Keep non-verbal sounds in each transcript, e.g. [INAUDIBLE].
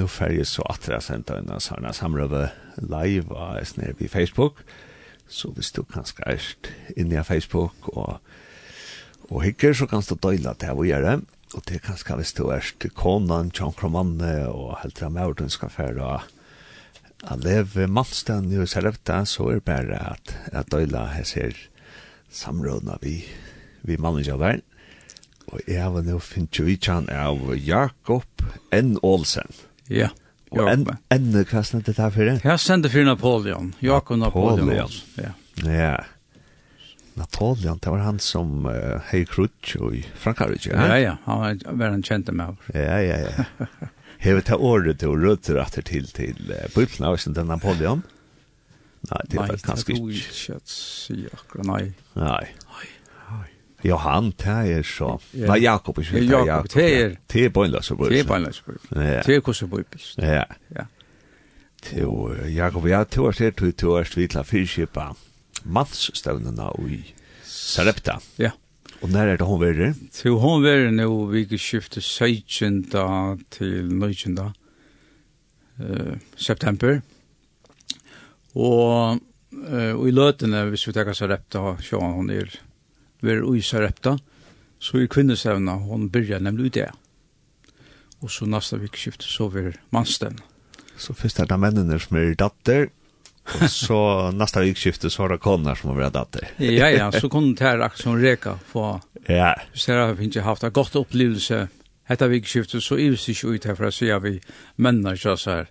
nu färger så att det sent en sån samröve live er snär på Facebook. Så hvis du kan ärst inne i Facebook och och hickar så kan du dela det vi gör det. Och det kan ska vi stå ärst konan John Cromanne och helt med orden ska färra Alev Malstan i Sarepta så är bara att att dela här ser samrådna vi vi manager där. Og jeg har nå finner vi kjent av Jakob N. Olsen. Ja. Og en, en, hva sendte det her for det? Jeg sendte for Napoleon, Jakob Napoleon. Napoleon. Ja. ja. Napoleon, det var han som uh, hei krutsk i Frankrike, ja? Ja, ja, han var en kjente med. Ja, ja, ja. Hevet ta året til å rødter etter til til uh, Bibelen, var ikke Napoleon? Nei, det var kanskje ikke. Nei, det var ikke, nei. Nei. Ja, han det er så. Ja. Nej, Jakob är inte Jakob. Det er- är bönlös så bort. Det er är bönlös bort. Det er hvordan bort. Ja. Ja. Till Jakob ja, tror att det till att vitla fiskepar. Mats stävnarna i Sarepta. Ja. Og når er det hun verre? Til hon verre nå vi skiftet 16. til 19. Uh, september. Og, uh, og i løtene, hvis vi tenker Sarepta, så da sjå han er ver ui sarepta, så i kvinnesevna, hon byrja nemlig ut det. Og så nasta vikskift, så ver mannstevna. Så først er det mennene som er datter, og så [LAUGHS] nasta vikskift, så er det konar som er datter. ja, ja, [LAUGHS] så kunne det her akkurat som reka få, ja. hvis dere har ikke haft en godt opplevelse, Hetta vikskiftet så ivs ikkje ut herfra, sier vi mennar, så her,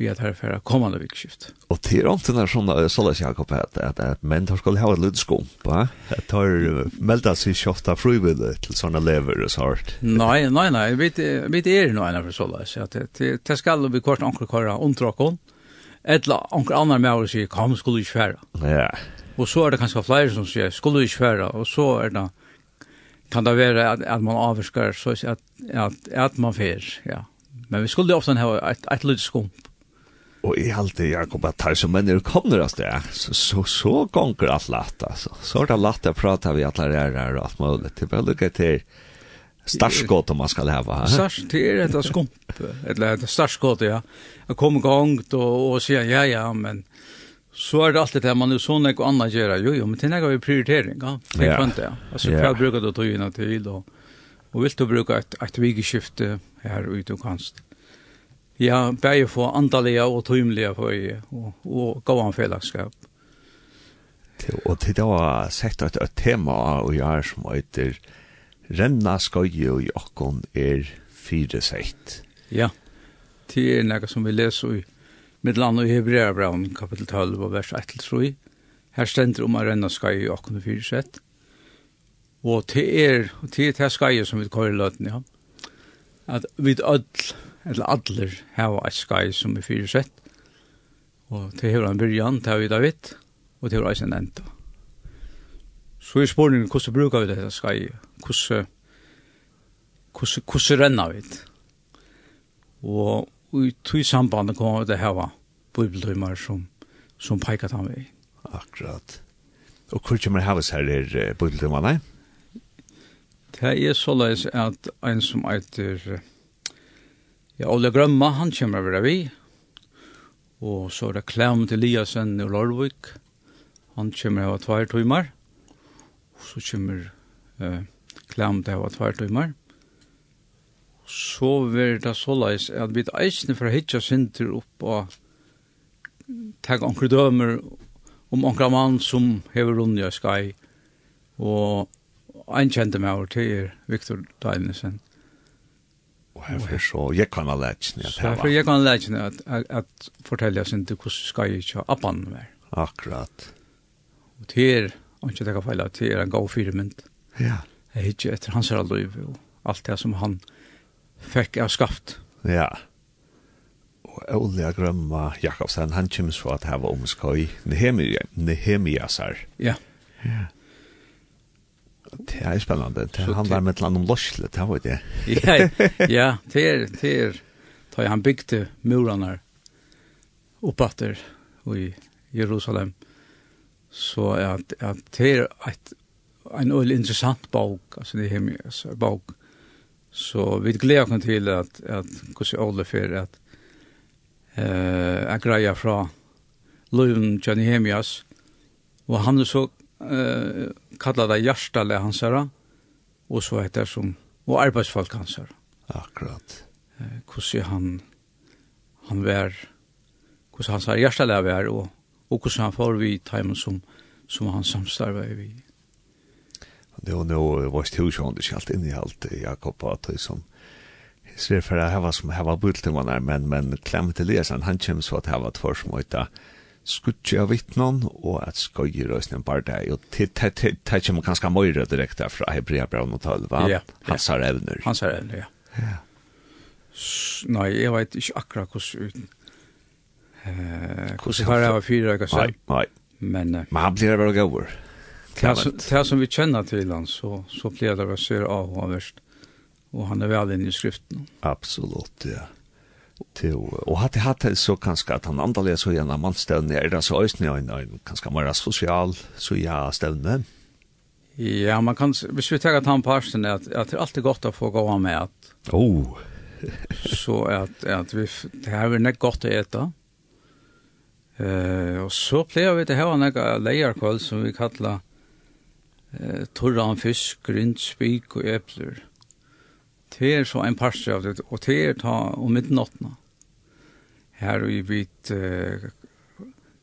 be at herre færa kommande vikskift. Og til om til nær sånne såles Jakob at, at, at menn tar skal ha et lydskump, va? At tar melda seg kjofta frivillig til sånne lever og sånt. Nei, nei, nei, vi, vi er noe enn for så at det skal vi kort anker kåre ontrakon. etla anker annar med å si, kom, skulle ikke færa. Ja. Og så er det kanskje flere som sier, skulle ikke færa, og så er det kan det være at, at man avskar så at, at, at man fer, ja. Men vi skulle ofte ha et, et lydskump Och i alltid det Jakob att här som människor kommer att det så så så gånger att lätt alltså. Så det lätt å prate vi alle her her og alt att Det till väl det til starskott om man ska leva. Stars det är ett skump eller ett starskott ja. Jag kommer gång och och säger ja ja men så är det alltid det man nu sån och annat göra. Jo jo men det är vi prioritering ja. Det är skönt ja. Alltså jag brukar då ta in till då. Och vill du bruka ett ett vigeskifte här ute och kanst. Ja, bare for andalige og tøymelige for jeg, og, og gav fellesskap. Og til det var sett et, et tema og jeg er som heter Renna skøye og jokken er fire sett. Ja, det er noe som vi leser i Midland og Hebreabraun, kapittel 12 og vers 1-3. Her stender om å renne skøye og jokken er fire sett. Og til er, til det skøye som vi kører løten, ja. At vi ødel eller adler, hava et skai som er fyrsett. Og til hevra en byrjan, til vi David, og til hevra eisen enda. Så er spørningen, hvordan brukar vi dette skai? Hvordan, hvordan, hvordan renner vi det? Og i tog sambandet kom det her var bibeltøymer som, som peikat han vei. Akkurat. Og hvor kommer heves her er bibeltøymerne? Det er så såleis at en som eiter Ja, Ole Grømma, han kommer over vi. Og så er det Klem til Liasen i Lorvik. Han kommer over tvær timer. Og så kommer eh, Klem til over tvær timer. Så er det så leis at vi eisne å hitja sinter opp og tag onkru dømer om onkra mann som hever rundt i skai. Og ein kjente meg over til er Viktor Dainesen. Og her for så jeg gikk han av letsene. Så herfor gikk han av letsene at, at, at fortelle sin til hvordan skal jeg ikke ha appen mer. Akkurat. Og til er, og ikke det kan feile, til er en god firmynd. Ja. Jeg hittir etter hans her liv og alt det som han fikk av skaft. Ja. Og Ole Grømma Jakobsen, han kommer så at her var omskøy Nehemiasar. Ja. Ja. Det er spennende. Det handler handlar med eller annet om Lorsle, det var det. [LAUGHS] ja, ja, det er, det er, da han bygde murene oppatter i Jerusalem. Så er at, at det er et, en öll interessant bok, altså det er hemmes bok. Så vi gleder oss til at, at hvordan Olof är at eh, att greja fra Løven Johnny Hemias. og han er så eh, kallar det hjärstale hans herra, og så heter som, og arbeidsfolk hans herra. Akkurat. Eh, hvordan han, han var, hvordan hans herra hjärstale var, og, og hvordan han får vi timen som, som han samstarver vi. Det var nå vårt hus husjånd, det skjalt inn i alt, Jakob, at det som, ser för att var som var bult bulten man men men klämt Eliasen han kommer så att var två små uta skutje av vittnen, og at skoje røysni en barda og til det kommer ganske møyre direkte fra Hebrea Braun og Tølva yeah, hans har evner. Hans har evner, ja, ja. Nei, jeg vet ikke akkurat hvordan hvordan har jeg var fyra ikke nei, nei. Men, uh, men han blir bare gaur det som vi kjenner til han så, så blir det bare syr av og verst og han er vel inne i skriften. Absolutt, ja till och hade hade så kanske att han andliga så gjerne man er ner det så øyne en en kanskje mer social så ja stevne? Ja, man kan hvis vi tar at han parsen att att det er alltid gott att få gå med att oh [LAUGHS] så att att vi det här är något gott att äta. Eh uh, och så plejer vi det här några leierkvall som vi kallar eh uh, torran fisk, grønt spik och äpplen. Det er så en parster av det, og det er ta om midnattene. Her vi vidt eh,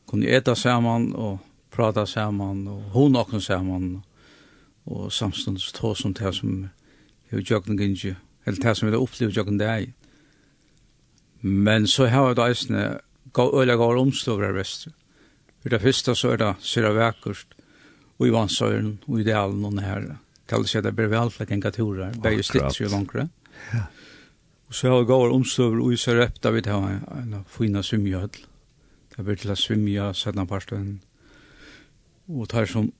kunne eta sammen og prata sammen og hun åkne sammen og samstundes ta som det som er jøkken gynnsi, eller det som er opplevd jøkken det er. Men så har det eisne øyla gav omstover her vestre. For det første så er det syra vekkert, og i vannsøyren, og i delen og nære kallar seg det blir vel for en gaturer, bare stitt jo langere. Ja. Og så har jeg gått omstøver og så røpte vi til en fina svimjødel. Det blir til å svimja sødna parten. Og tar som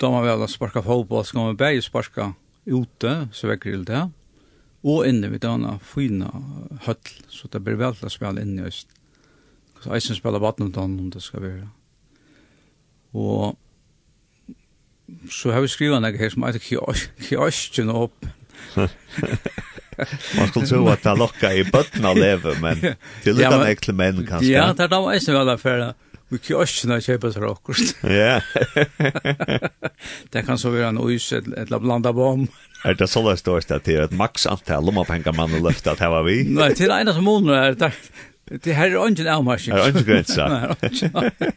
damer vel å sparka fotball, så kan man bare sparka ute, så vekker det det. Og inne vid denne fina hødel, så det blir vel til å spille inne i øst. Så eisen synes spiller badminton om det skal være. Og så har vi skrivet noe her som heter kiosken opp. [LAUGHS] Man skulle tro at det lokka i bøtten av leve, men til lukka ja, ekle menn kanskje. Ja, det er da eisen vel affæra. Vi kiosken har kjøpet for okkurst. Ja. [LAUGHS] Det kan så være en ois, et eller blanda bom. Er det så løst års det til et maks antall om å penga mann og at her var vi? Nei, til ena som måneder er det. Det her er ungen avmarsing. Er det ikke grensa. Nei, ikke.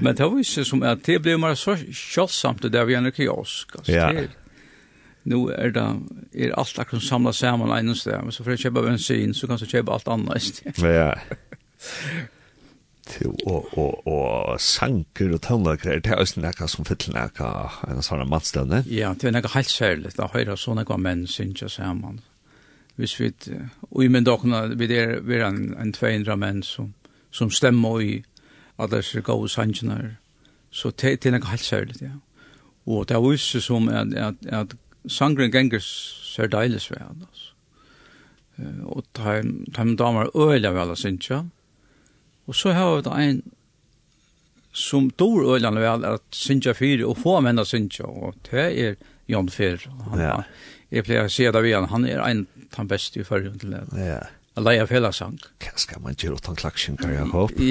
Men det var ju som att det blev mer så kjølsamt det där vi är kiosk. Alltså, ja. Det, nu är det är allt att samla samman en sted, men så för att köpa bensin så kan du köpa allt annat. [LAUGHS] ja. Til og, og, og sanker og tannlaker, det er også nekka som fyller nekka en sånn matstevne. Ja, det er nekka helt særlig, da høyre sånne nekka menn synes jeg sammen. Hvis vi, og i min dokna, vi er, vi er en, en 200 menn som, som stemmer i alle disse gode sangene. Så det, det er noe helt særlig, ja. Og det er også som at, at, at sangren ganger ser deilig svært, altså. Og de damer øyla vel, altså, ikke? Og så har vi en som dår øyla vel at synja fyre, og få menn av synja, og det er Jan Fyr. Han, ja. Jeg pleier å si det vi han, han er en av de beste i førre til det. Ja a leia felagsang. Hva skal man gjøre utan klaksjunkar, Jakob? [LAUGHS]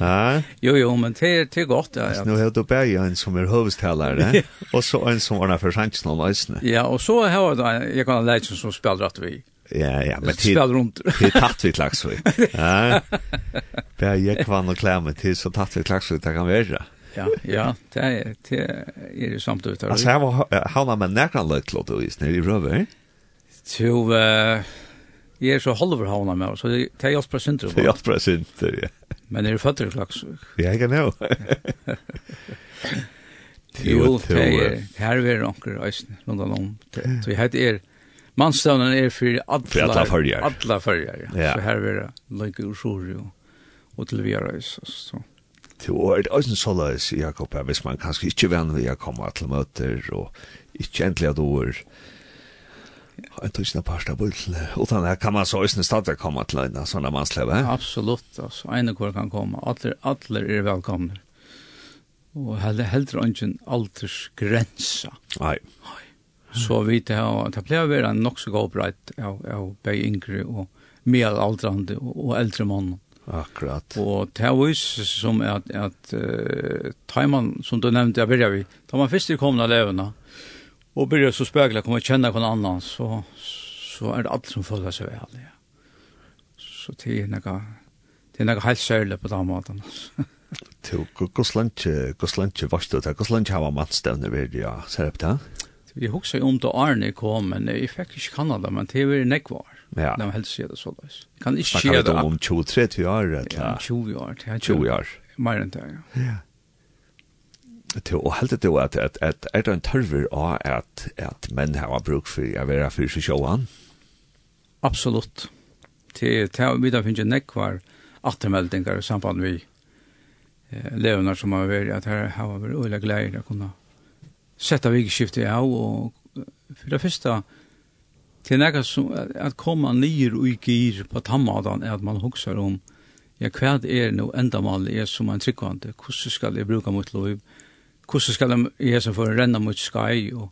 Ja. Jo, jo, men det er, det er godt. Ja, Nå har du bare en som er hovedstallare, [LAUGHS] og så en som ordner for sannsyn om eisene. Ja, og så har jeg da, jeg kan ha leid som spiller at vi. Ja, ja, men til spiller rundt. Til tatt vi klaksvig. Ja. Bare jeg kvann og klemme til så tatt vi klaksvig, det kan være. Ja, ja, det er det er samt ut. Altså, her var han med nærkene løtlått og isner i røver. Jo, eh Jeg er så halver havna med, så det er hjelp fra Sinter. Det er hjelp fra Sinter, ja. Men er du født i Klagsvik? Ja, jeg kan jo. Jo, det er her vi er anker eisen, rundt om. Så jeg heter er, mannstavnen er for alle følger. Alle følger, ja. Så her vi er løyke og sjore og til vi er eisen, så. Jo, er det eisen så løs, Jakob, hvis man kanskje ikke venner vi er til møter, og ikke endelig at du er, en tusen parsta bulten. Utan det kan man så ösnen stadigt komma till en sån mansleva. Absolut. Alltså, en kvar kan komma. Alla alla är välkomna. Och heller heller ingen åldersgränsa. Nej. Så vi det har det blir väl en också god brett av av bei yngre och äldre och äldre man. Akkurat. Och det var som att att uh, tajman som du nevnte, jeg begynner vi. Tar man først i kommende leverna och börjar så spegla kommer känna kon annan så så er det alt som føler sig vel Ja. Så det er några det er några helt særlig på den måten Hvordan lenge Goslanche Goslanche vart det Goslanche har man stävne vid ja serpt det Vi huxar om da Arne kom men jeg fikk ikke Kanada men det var näck var. Ja. var helst sier det så där. Kan inte se det om 23 år eller 20 år. 20 år. Mer enn det. Ja til og heldt det at, at, at er det en tørver av at, at menn har bruk for å være for seg sjåan? Absolutt. Til, til vi da finner nekvar attermeldinger i samband med eh, levnar som har vært at her har vært øyla glæder å kunne sette vikskiftet av og for det første til nekvar som at, at komme nyer og gir på tammadan er at man hokser om ja, hva er nå endamal er som en tryggvande, hvordan skal jeg bruke mot lov, hvordan skal de i hesen for å renne mot skai, og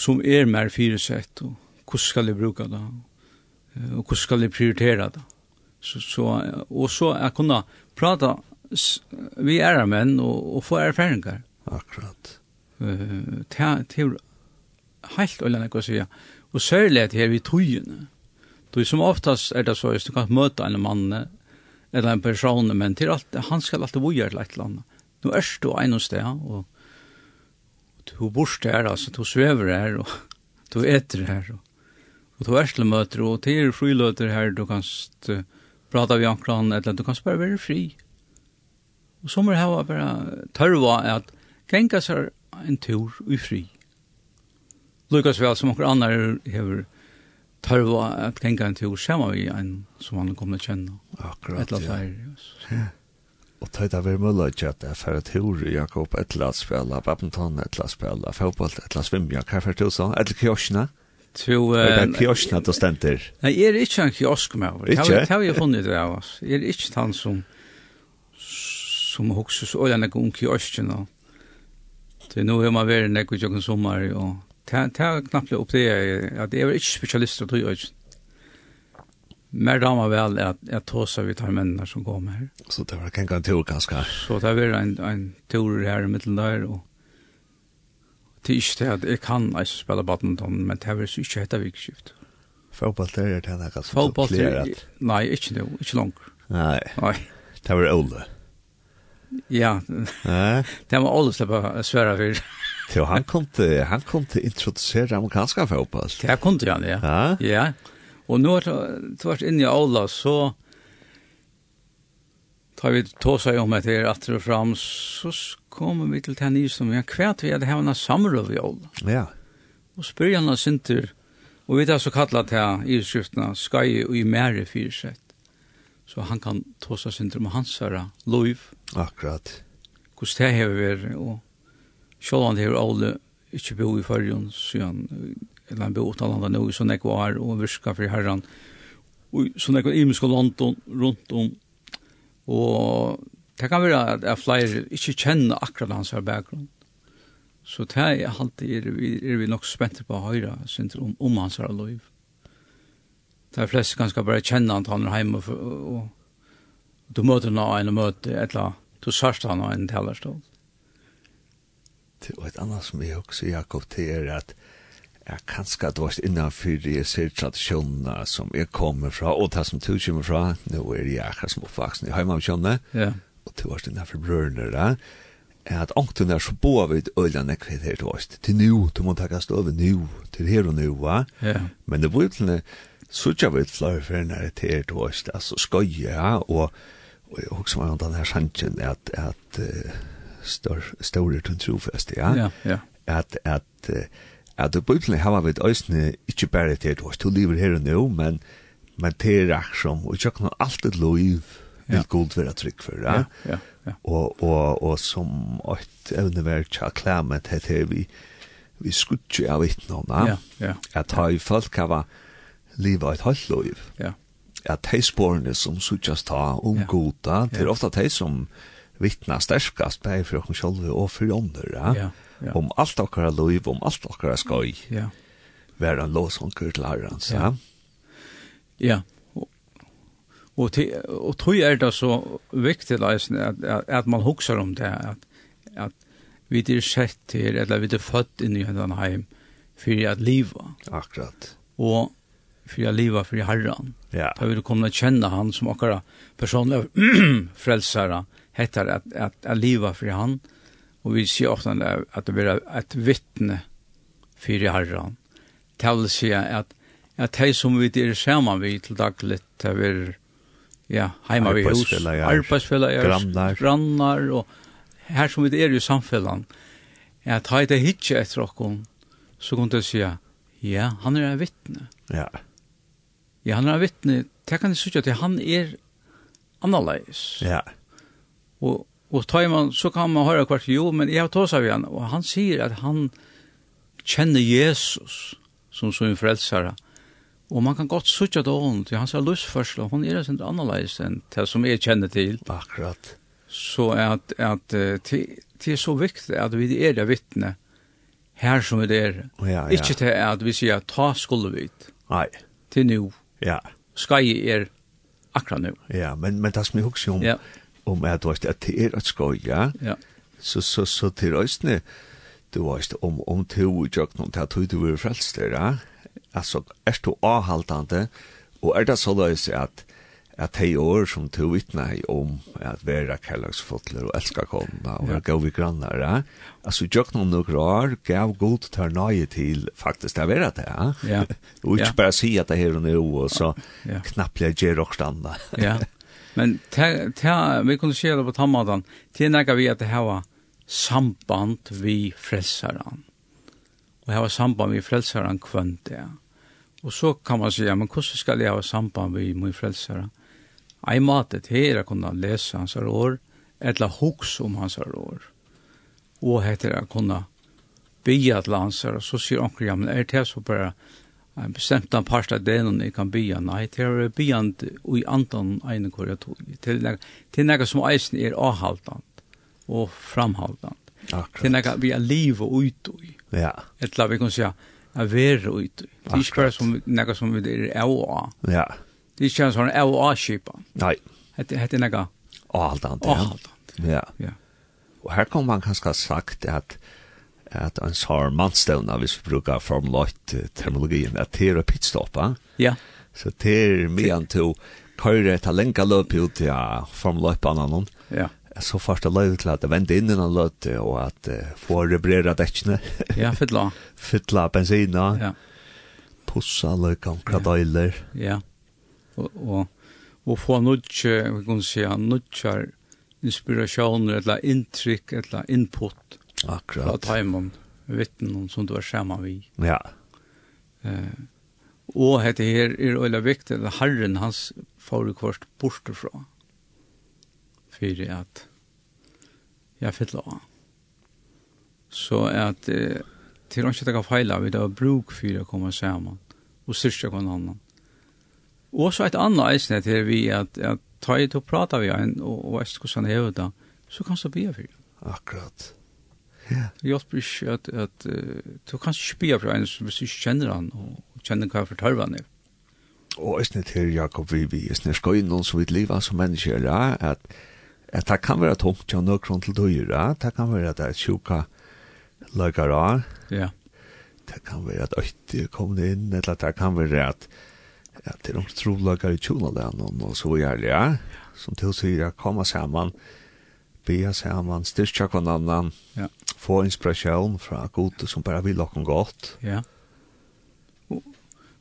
som er mer fyresett, og hvordan skal de bruke det, og hvordan skal de prioritere det. Så, så, og så jeg kunne prate vi er menn og, og få erfaringer. Akkurat. Uh, til, til helt øyne, jeg kan si, og særlig at her vi togene. Du som oftast er det så, hvis du kan møte en mann eller en person, men til alt, han skal alltid bo i et eller annet nu er du en og sted, og du bor her, altså, du svever her, og [LAUGHS] du eter her, og, og du ersle møter, og til er friløter her, du kan uh, prata vi ankran, eller du kan bare være fri. Og så må det ha bare tørva at genka seg en tur i fri. Lukas vel som okkur annar hever tørva at genka en tur saman vi en som han kommer til kjenne. Akkurat, ja. Ja. [LAUGHS] og tøyta vi mulla ikke at jeg fyrir tur Jakob et etla spela badminton et etla spela fotball fotboll etla svimja hva fyrir du så? Et Etla kioskna? Tu, er det kioskna du stender? Nei, jeg er ikke en kiosk med over. Ikke? Det har vi funnet det av oss. Jeg er ikke han som som hokser så øyne ikke om kiosken og det er nå har man vært nekk i jokken sommer og det er knappt opp det at jeg er ikke spesialist spesialister til øyne mer damer väl at jeg tåser vi tar mennene som går med her. Så det var kanske en tur kanske. Så det var en, en tur her i mitten der, og det er ikke det at jeg kan altså, spille badminton men det var ikke inte ett vikskift. Fotboll er det här kanske. Fotboll är Nei, ikke nu, ikke langt. Nei, nei. Det var Olle. Ja. Nej. det [LAUGHS] var Olle släppa svære for. Jo, han kom til, han kom kunde introdusere amerikanska fotball. Det kunde han ja. Ja. Ja. Og nå er det vært inne i Aula, så tar vi tåsa om at det er atter og fram, så kommer vi til den nye som vi har kvært vi hadde hevna samrøv i Aula. Ja. Og spør han av Sinter, og vi har så kallat til i skriftene, Skai og i Mere fyrsett. Så han kan ta seg Sinter om hans herre, Loiv. Akkurat. Hvordan det har vi, og selv om det har Aula ikke bo i fargen, så eller han bo utalanda nå i sånne kvar og virka for herran og sånne kvar imiske London rundt om. Og det kan være at jeg flere ikke kjenner akkurat hans her bakgrunn så det er alltid er vi, er vi nok spent på å høre om, om hans her liv. Det er flest ganske bare kjenner at han er hjemme og, og, og du møter noen og møter et eller du sørste han av en tellerstål. Det var et annet som jeg også, Jakob, til er at ja, kanskje du var innanfyr jeg ser tradisjonene som jeg kommer fra, og det som du kommer fra, nå er jeg akkurat som oppvaksen i heimavkjønne, ja. og du var innanfyr brørene da, at ångten er så bo av et øljene kvitt her du oss, til nu, du må takke stå over nu, til her og nu, va? Ja. Men det var jo så ikke vi flere for når det er til oss, altså skøye, ja, og, og jeg husker meg om den her sannsyn, at, at uh, større tun trofest, ja? Ja, ja. At, at, uh, at det Bibelen har vi øysene ikke bare til at du lever her og nå, men, men til er som, og ikke alt et lov vil god være trygg for, ja? Ja, ja, Og, og, og som et evne vært til å klemme til det vi, vi skutje av vittne om, ja? Ja, At ha i folk hava livet et halvt lov. Ja. At de sporene som suttjas ta om goda, det er ofta de som vittna sterskast, bare for okkur selv og for andre, ja? Ja, ja. om allt okkara liv, om allt okkara skoj. Ja. Vär en låsonker till herrens, Ja. ja. Og, og, til, og tog er det så viktig at, at, at man huksar om det, at, at vi er sett til, eller vi er født inn i hendan heim, för at leva. Akkurat. Og för at leva för herren. Ja. Da vil du komme og kjenne han som okkara personlig [CLEARS THROAT] frälsare heter at, at, at liva fyrir han, og Og vi sier ofte at det blir et vittne for herren. Det vil si at, at de som vi er sammen vi til daglig, det blir ja, heima vi hos, arbeidsfellager, grannar. grannar, og her som vi er i samfellan, at ha det hitje etter okkon, så kunne jeg si, ja, han er en vittne. Ja. Ja, han er en vittne, det kan jeg sikkert at han er annerledes. Ja. Og Og tar man, så kan man høre hvert jo, men jeg har tås av igjen, og han sier at han kjenner Jesus som sin frelsare. Og man kan godt sutja det ånd, han hans er lustførsel, og hun er sin annerledes enn det som jeg kjenner til. Akkurat. Så at, at det er så viktig at vi er det vittne her som vi er. Ja, ja. Ikke til at vi sier ta skulle vi. Nei. Til nu. Ja. Skai er akkurat nu. Ja, men, men det som jeg husker om, ja. Yeah om at, du vet, at det er et skoja, ja. så, så, så til røysene, du vet, om, om to i jøkken, til at du er frelst der, altså, er du avhaltende, og er det så løs at, at hei år som to vittna i om at vera kærlagsfotler og elska kona og vera gav i grannar, ja? altså jøk noen nok rar, gav god tar nøye til faktisk det vera det, ja? ja. [LAUGHS] og ikke ja. bare si at det her og nå, og så ja. knapplega gjer og standa. ja, [LAUGHS] Men ta, ta, vi kunne se det på tammadan, det er nekka vi at det hava samband vi frelsaren. Og hava samband vi frelsaren kvønt det. Og så kan man sige, men hvordan skal jeg hava samband vi min frelsaren? Ei matet her er kunne lese hans år, eller hoks om hans år. Og heter er kunne bia til hans år, og så sier onker, ja, men er det så bare en bestemt en part av det noen jeg kan bya. Nei, det er byan i andan ene kore tog. Til nek, til nekka som eisen er avhaltant og framhaltant. Akkurat. Til nekka vi er liv og utøy. Ja. Et la vi kan si er vera utøy. Det er ikke bare som nekka som vi er av og Ja. Det er ikke en sånn av og skipa. Nei. Det er nekka avhaltant. Avhaltant. Ja. Ja. Og her kan man kanskje ha sagt at at en sår mannstøvna, hvis vi brukar Formel 8-terminologien, at det er å pitstoppa. Ja. Så det er mye til å køyre et lenge løp ut til ja, 8-banan. Ja. Så først er løyt til at det vende inn innan løyt, og at uh, få rebrera dekkene. ja, fytla. [LAUGHS] fytla bensina. Ja. Pussa løykan, kradøyler. Ja. Og, og, og få nudje, vi kan si, nudjar inspirasjoner, eller inntrykk, eller input Akkurat. Av taimen, vittnen som du er sammen vi. Ja. Eh, og dette her er øyla viktig, at herren hans forekost bortefra. Fyrir at jeg fyller av. Så at eh, til å ikke ta feil av, vi da bruk for å komme sammen og styrke hver annen. Og så et annet eisne til vi at, at ta i til å prate vi en, og, og eist hvordan han hever det, så kan du be for det. Akkurat. Ja. Det hjelper ikke at, at uh, du kan ikke spille fra en som hvis du ikke kjenner han, og kjenner hva for tørvann er. Og jeg snitt her, Jakob, vi, vi snitt skøy noen som vil leve som mennesker, ja, at, at det kan være tomt til noen til døyre, ja, det kan være at det er sjuka lager av, ja. det kan være at øyne kommer inn, eller det kan være at, at det er noen trolager i tjonalen, og så gjør ja, som til å si, ja, komme sammen, be sammen, styrke annan. ja, få inspiration fra gode som bare vil lokke godt. Ja. Og,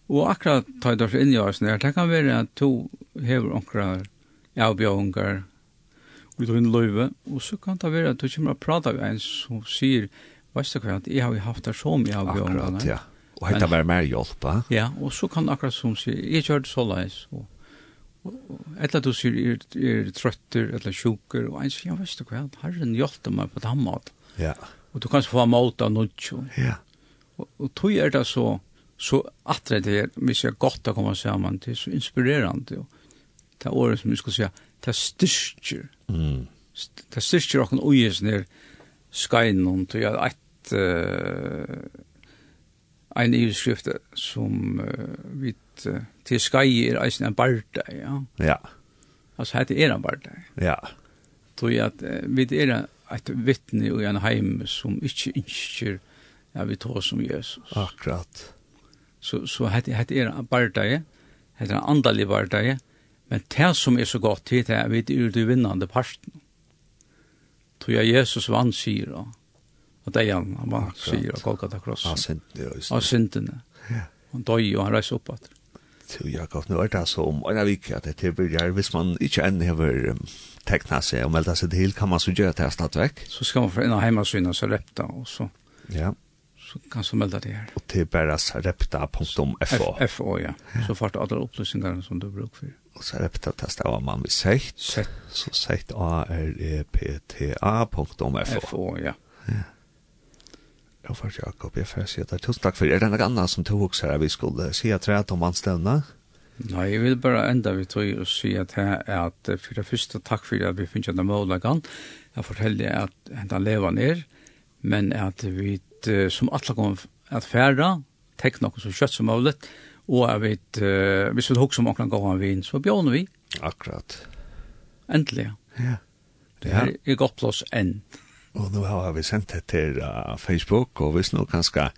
og akkurat ta det inn i oss nær, det kan være at du hever onkra avbjørngar og du inn løyve, og så kan det være at du kommer og prater med en som sier, veist du hva, jeg har jo haft det så mye avbjørngar. Akkurat, ja. Og hetta var mer hjelp, ja. Ja, og så kan akkurat som sier, jeg kjør det så leis, og og, Ella du sier er, er trøtter, eller sjuker, og en sier, ja, veist du hva, herren hjelper meg på den måten. Ja. Og du kan få målt av noe. Ja. Og, og tog er det så, så atre det er, hvis jeg godt å komme sammen, det er så inspirerende. Og, Det er året som vi skal si, det er styrker. Mm. Det er styrker åkken uges ned skajnen, og jeg et, uh, en ivskrift som uh, vi uh, til skaj er eisen en barda, ja. Ja. Altså, hette er en barda. Ja. Tog jeg at uh, vi er en et vittne i en heim som ikke inskjer ja, vi tar som Jesus. Akkurat. Så, så hette hette er en bardage, hette en andalig bardage, men det som er så godt til det er vi er det vinnende parten. Tror jeg Jesus vann sier da, og det er han, han vann sier av Golgata Krossen. Av syndene. Av syndene. Ja. Han døg og han reiser opp etter til Jakob. Nå er det altså om en vik at det tilbyrger. Hvis man ikke enn hever um, tekna seg og melda seg til, kan man så gjøre det stadigvæk? Så skal man få inn av hjemmesynet så repta, og så, ja. så kan man melda det her. Og til bare repta.fo. FO, ja. Så får du alle opplysninger som du bruker for. Og så repta testa av man vil sett. Sett. Så sett a r e p t a.fo. FO, ja. Ja. Ja, for Jakob, jeg får si at det er tusen takk for. Er det noe annet som tog også her vi skulle si at det er om anstevne? Nei, jeg vil bare enda vi tog og si at det er at for det første takk for at vi finner denne målagene. Jeg forteller at henne lever ned, men at vi som alle kommer at færre, tek noe så kjøtt som mulig, og jeg vet, uh, hvis vi husker om åkne gav han vin, så bjørner vi. Akkurat. Endelig. Ja. Det her er godt plass enn. Og nå har vi sendt det til uh, Facebook, og hvis nå kan skal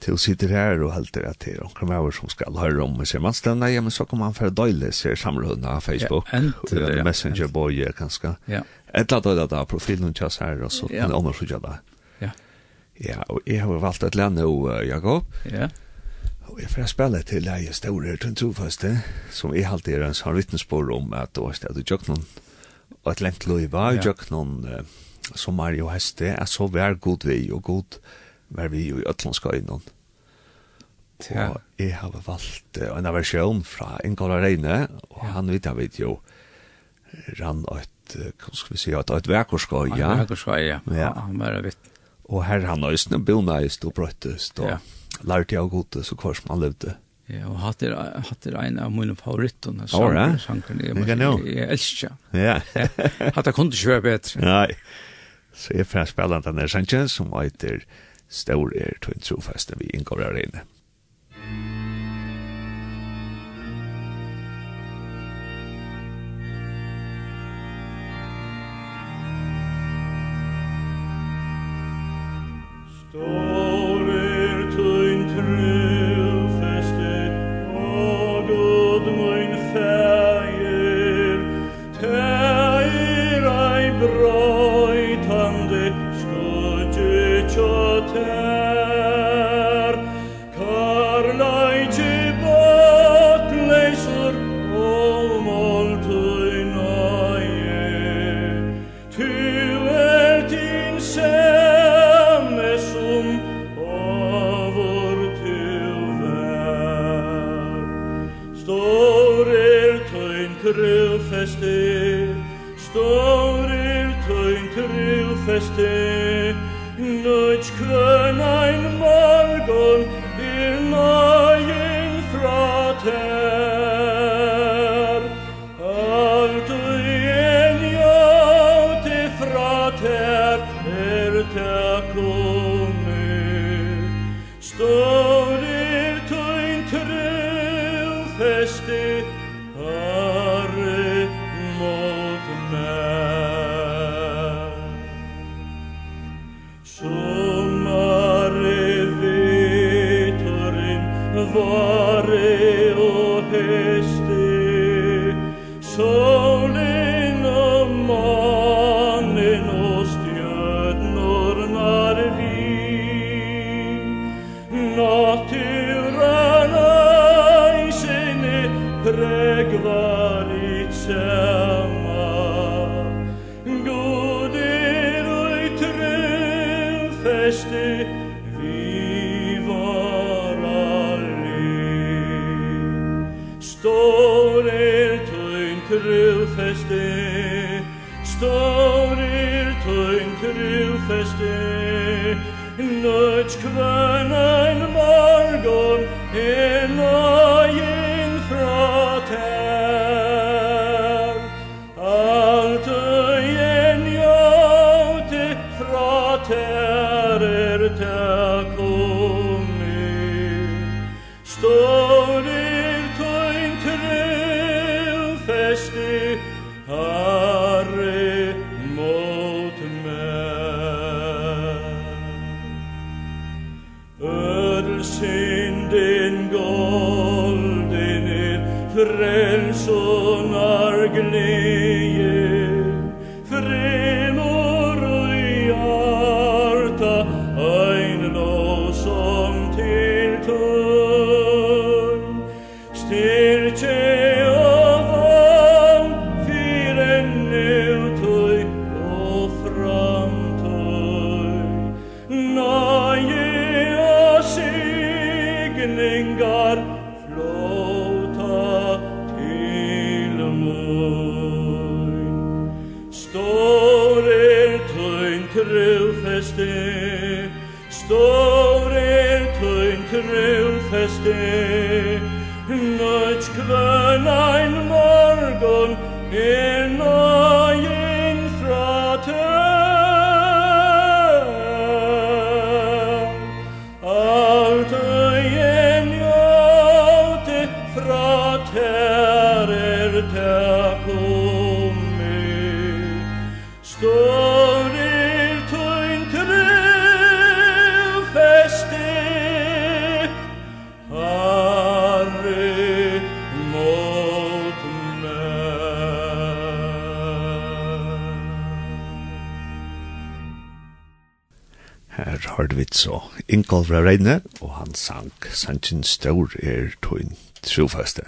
til sitter her og helter at det er noen over som skal høre om, seg sier ja, men så kan man for å døyle, sier samrådene av Facebook, ja, ent, og ja, Messenger-boje, kanskje. Ja. Et eller annet døyle da, profilen til oss her, og så ja. en annen skjønner det. Ja. Ja, og jeg har valgt et land nå, uh, Jakob. Ja. Og jeg får spille til leie store til trofaste, som jeg alltid er en sånn vittnesbord om at det var stedet i Jøknon, og et lengt løy var i Jøknon, ja som er jo heste, er så vær god vi, og god vær vi jo i Øtlandska innan. Ja. Og jeg har valgt uh, en versjon fra Ingåla Reine, og ja. han vet jeg vet jo, rann et, hva skal vi si, et, et verkorskøy, ja. Et vekerskøy, ja. ja. Han var vitt. Og her han øyne, bonøyst og brøttest, og ja. lærte jeg god, så hva som han levde. Ja, og hatt er, hatt er en av mine favorittene, sanger, sanger, jeg, jeg elsker. Ja. Hatt er kunne ikke være bedre. Nei. Så jeg får spille den her sangen som heter Stor er tøynt trofeste vi inngår her inne. Stor ein Mann Gvaricea kreul feste Nødt kvøn ein morgon Er nødt vit så Ingolf Reine, og han sang Sanchen Stor er tøyn trofaste.